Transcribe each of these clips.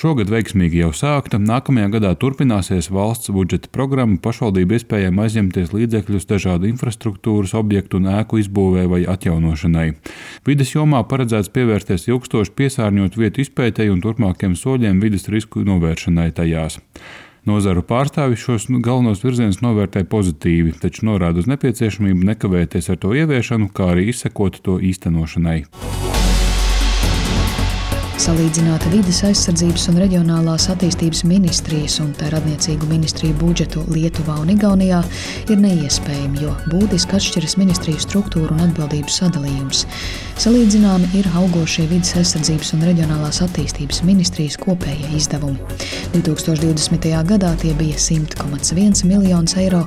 Šogad veiksmīgi jau sākta, nākamajā gadā turpināsies valsts budžeta programma pašvaldību iespējām aizņemties līdzekļus dažādu infrastruktūras objektu un ēku izbūvē vai atjaunošanai. Vides jomā paredzēts pievērsties ilgstoši piesārņot vietu izpētēji un turpmākiem soļiem vides risku novēršanai tajās. Nozaru pārstāvji šos galvenos virzienus novērtē pozitīvi, taču norāda uz nepieciešamību nekavēties ar to ieviešanu, kā arī izsekot to īstenošanai. Salīdzināta vides aizsardzības un reģionālās attīstības ministrijas un tā radniecīgu ministriju budžetu Lietuvā un Igaunijā ir neiespējama, jo būtiski atšķiras ministriju struktūra un atbildību sadalījums. Salīdzināmi ir augošie vides aizsardzības un reģionālās attīstības ministrijas kopējie izdevumi. 2020. gadā tie bija 100,1 miljonus eiro,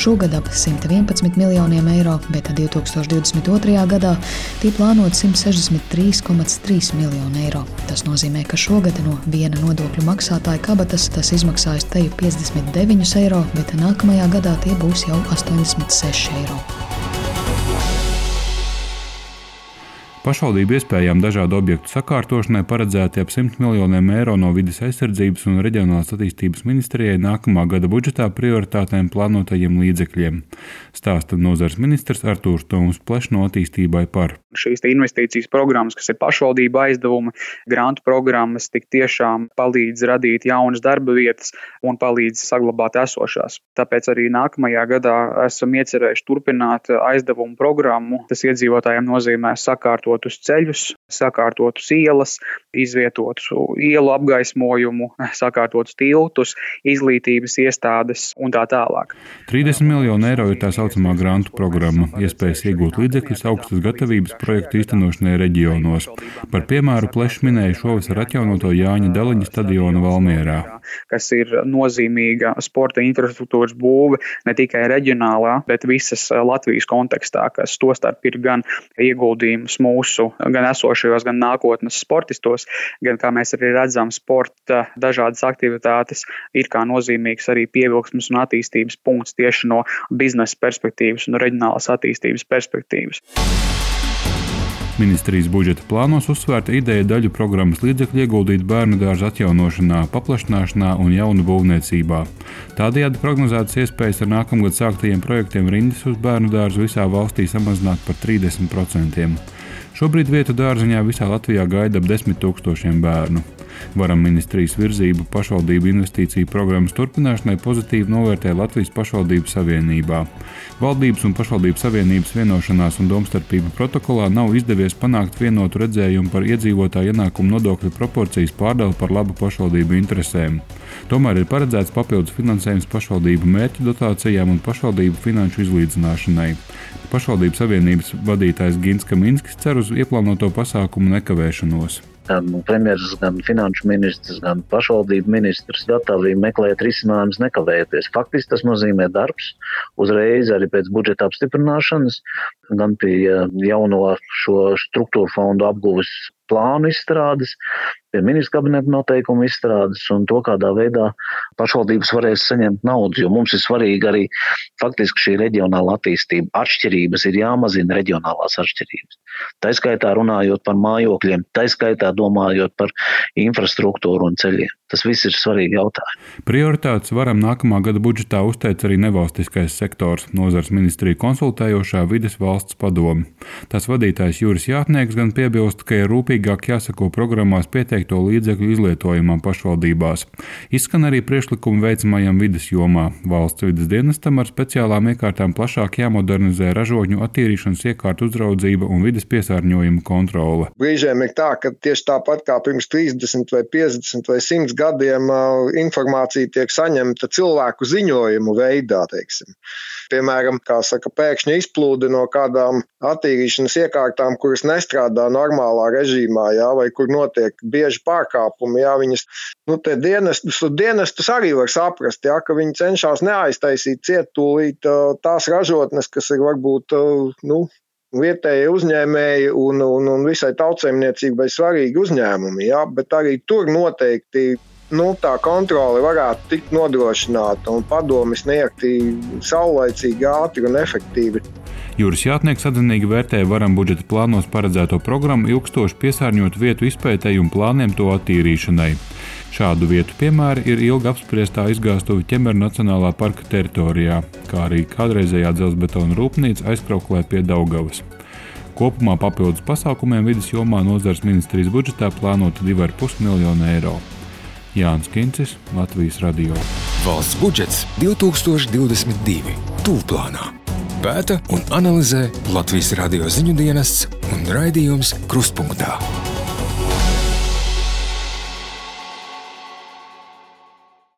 šogad ap 111 miljoniem eiro, bet 2022. gadā tie plānot 163,3 miljonu eiro. Tas nozīmē, ka šogad no viena nodokļu maksātāja kabatas tas izmaksājas teju 59 eiro, bet nākamajā gadā tie būs jau 86 eiro. Pašvaldību iespējām dažādu objektu sakārtošanai paredzēti ap 100 miljoniem eiro no vidas aizsardzības un reģionālās attīstības ministrijai nākamā gada budžetā prioritātēm plānotajiem līdzekļiem. Stāsta nozars ministrs Artūrs Toms Plešs no attīstībai par. Šīs investīcijas programmas, kas ir pašvaldību aizdevumi, grantu programmas, tik tiešām palīdz radīt jaunas darba vietas un palīdz saglabāt esošās. Tāpēc arī nākamajā gadā esam iecerējuši turpināt aizdevumu programmu. Tas iedzīvotājiem nozīmē sakārtot sakārtotus ceļus, sakārtotus ielas, izvietotus ielu apgaismojumu, sakārtotus tiltus, izglītības iestādes un tā tālāk. 30 miljonu eiro ir tā saucamā grantu programma, iespējas iegūt līdzekļus augstas gatavības projektu īstenošanai reģionos. Par piemēru plešs minēja šovasar atjaunoto Jāņa Deliņa stadionu Valmierā. Kas ir nozīmīga sporta infrastruktūras būve ne tikai reģionālā, bet visas Latvijas kontekstā, kas tostarp ir gan ieguldījums mūsu gan esošajos, gan nākotnes sportistos, gan kā mēs arī redzam, sporta dažādas aktivitātes ir kā nozīmīgs arī pievilksmes un attīstības punkts tieši no biznesa perspektīvas un reģionālas attīstības perspektīvas. Ministrijas budžeta plānos uzsvērta ideja daļu programmas līdzekļu ieguldīt bērnu dārza atjaunošanā, paplašināšanā un jaunu būvniecībā. Tādējādi prognozētas iespējas ar nākamgad sāktajiem projektiem rindas uz bērnu dārzu visā valstī samazināt par 30%. Šobrīd vietu dārziņā visā Latvijā gaida ap 10 tūkstošiem bērnu. Varam ministrijas virzību pašvaldību investīciju programmas turpināšanai pozitīvi novērtē Latvijas pašvaldību savienībā. Valdības un pašvaldību savienības vienošanās un domstarpību protokolā nav izdevies panākt vienotu redzējumu par iedzīvotāju ienākumu nodokļu proporcijas pārdali par labu pašvaldību interesēm. Tomēr ir paredzēts papildus finansējums pašvaldību mērķu dotācijām un pašvaldību finanšu izlīdzināšanai. Pašvaldības savienības vadītājs Gins Kaminskis cer uz ieplānoto pasākumu nekavēšanos gan premjerministrs, gan finanšu ministrs, gan pašvaldību ministrs gatavi meklēt risinājumus nekavējoties. Faktiski tas nozīmē darbs uzreiz arī pēc budžeta apstiprināšanas, gan pie jauno šo struktūru fondu apguves plānu izstrādes, pie ministra kabineta noteikumu izstrādes un to, kādā veidā pašvaldības varēs saņemt naudu. Jo mums ir svarīgi arī faktiski šī reģionāla attīstība. Atšķirības ir jāmazina reģionālās atšķirības. Tā skaitā runājot par mājokļiem, tā skaitā domājot par infrastruktūru un ceļiem. Tas viss ir svarīgi jautājumi. Prioritātes varam nākamā gada budžetā uzteic arī nevalstiskais sektors, nozars ministrija konsultējošā vides valsts padome. Tās vadītājs Juris Jātnieks gan piebilst, ka ir rūpīgāk jāsako programmās pieteikto līdzekļu izlietojumam pašvaldībās. Izskan arī priekšlikumi veicamajam vides jomā. Valsts vides dienestam ar speciālām iekārtām plašāk jāmodernizē ražotņu attīrīšanas iekārtu uzraudzība un vides piesārņojuma kontrole. Brīžiem ir tā, ka tieši tāpat kā pirms 30 vai 50 vai 100 gadiem informācija tiek saņemta cilvēku ziņojumu veidā. Teiksim. Piemēram, saka, pēkšņi izplūde no kādām attīrīšanas iekārtām, kuras nestrādā normālā režīmā, jā, vai kur notiek bieži pārkāpumi. Jā, viņas, nu, dienestus, dienestus arī var saprast, jā, ka viņi cenšas neaiztaisīt cietūlīt tās ražotnes, kas ir varbūt nu, vietējie uzņēmēji un, un, un visai tautsēmniecībai svarīgi uzņēmumi, jā, bet arī tur noteikti nu, tā kontrole varētu tikt nodrošināta un padomi sniegti saulaicīgi, ātri un efektīvi. Jūras jātnieks atzinīgi vērtēja varam budžeta plānos paredzēto programmu ilgstoši piesārņot vietu izpētēji un plāniem to attīrīšanai. Šādu vietu piemēri ir ilgi apspriestā izgāstuve ķemeru Nacionālā parka teritorijā, kā arī kādreizējā dzelzbetona rūpnīca aizkrauklē pie Daugavas. Kopumā papildus pasākumiem vidas jomā nozares ministrijas budžetā plānota 2,5 miljonu eiro. Jānis Kincis, Latvijas radio. Valsts budžets 2022. Tūlplānā. Pēta un analizē Latvijas radio ziņu dienests un raidījums Krustpunktā.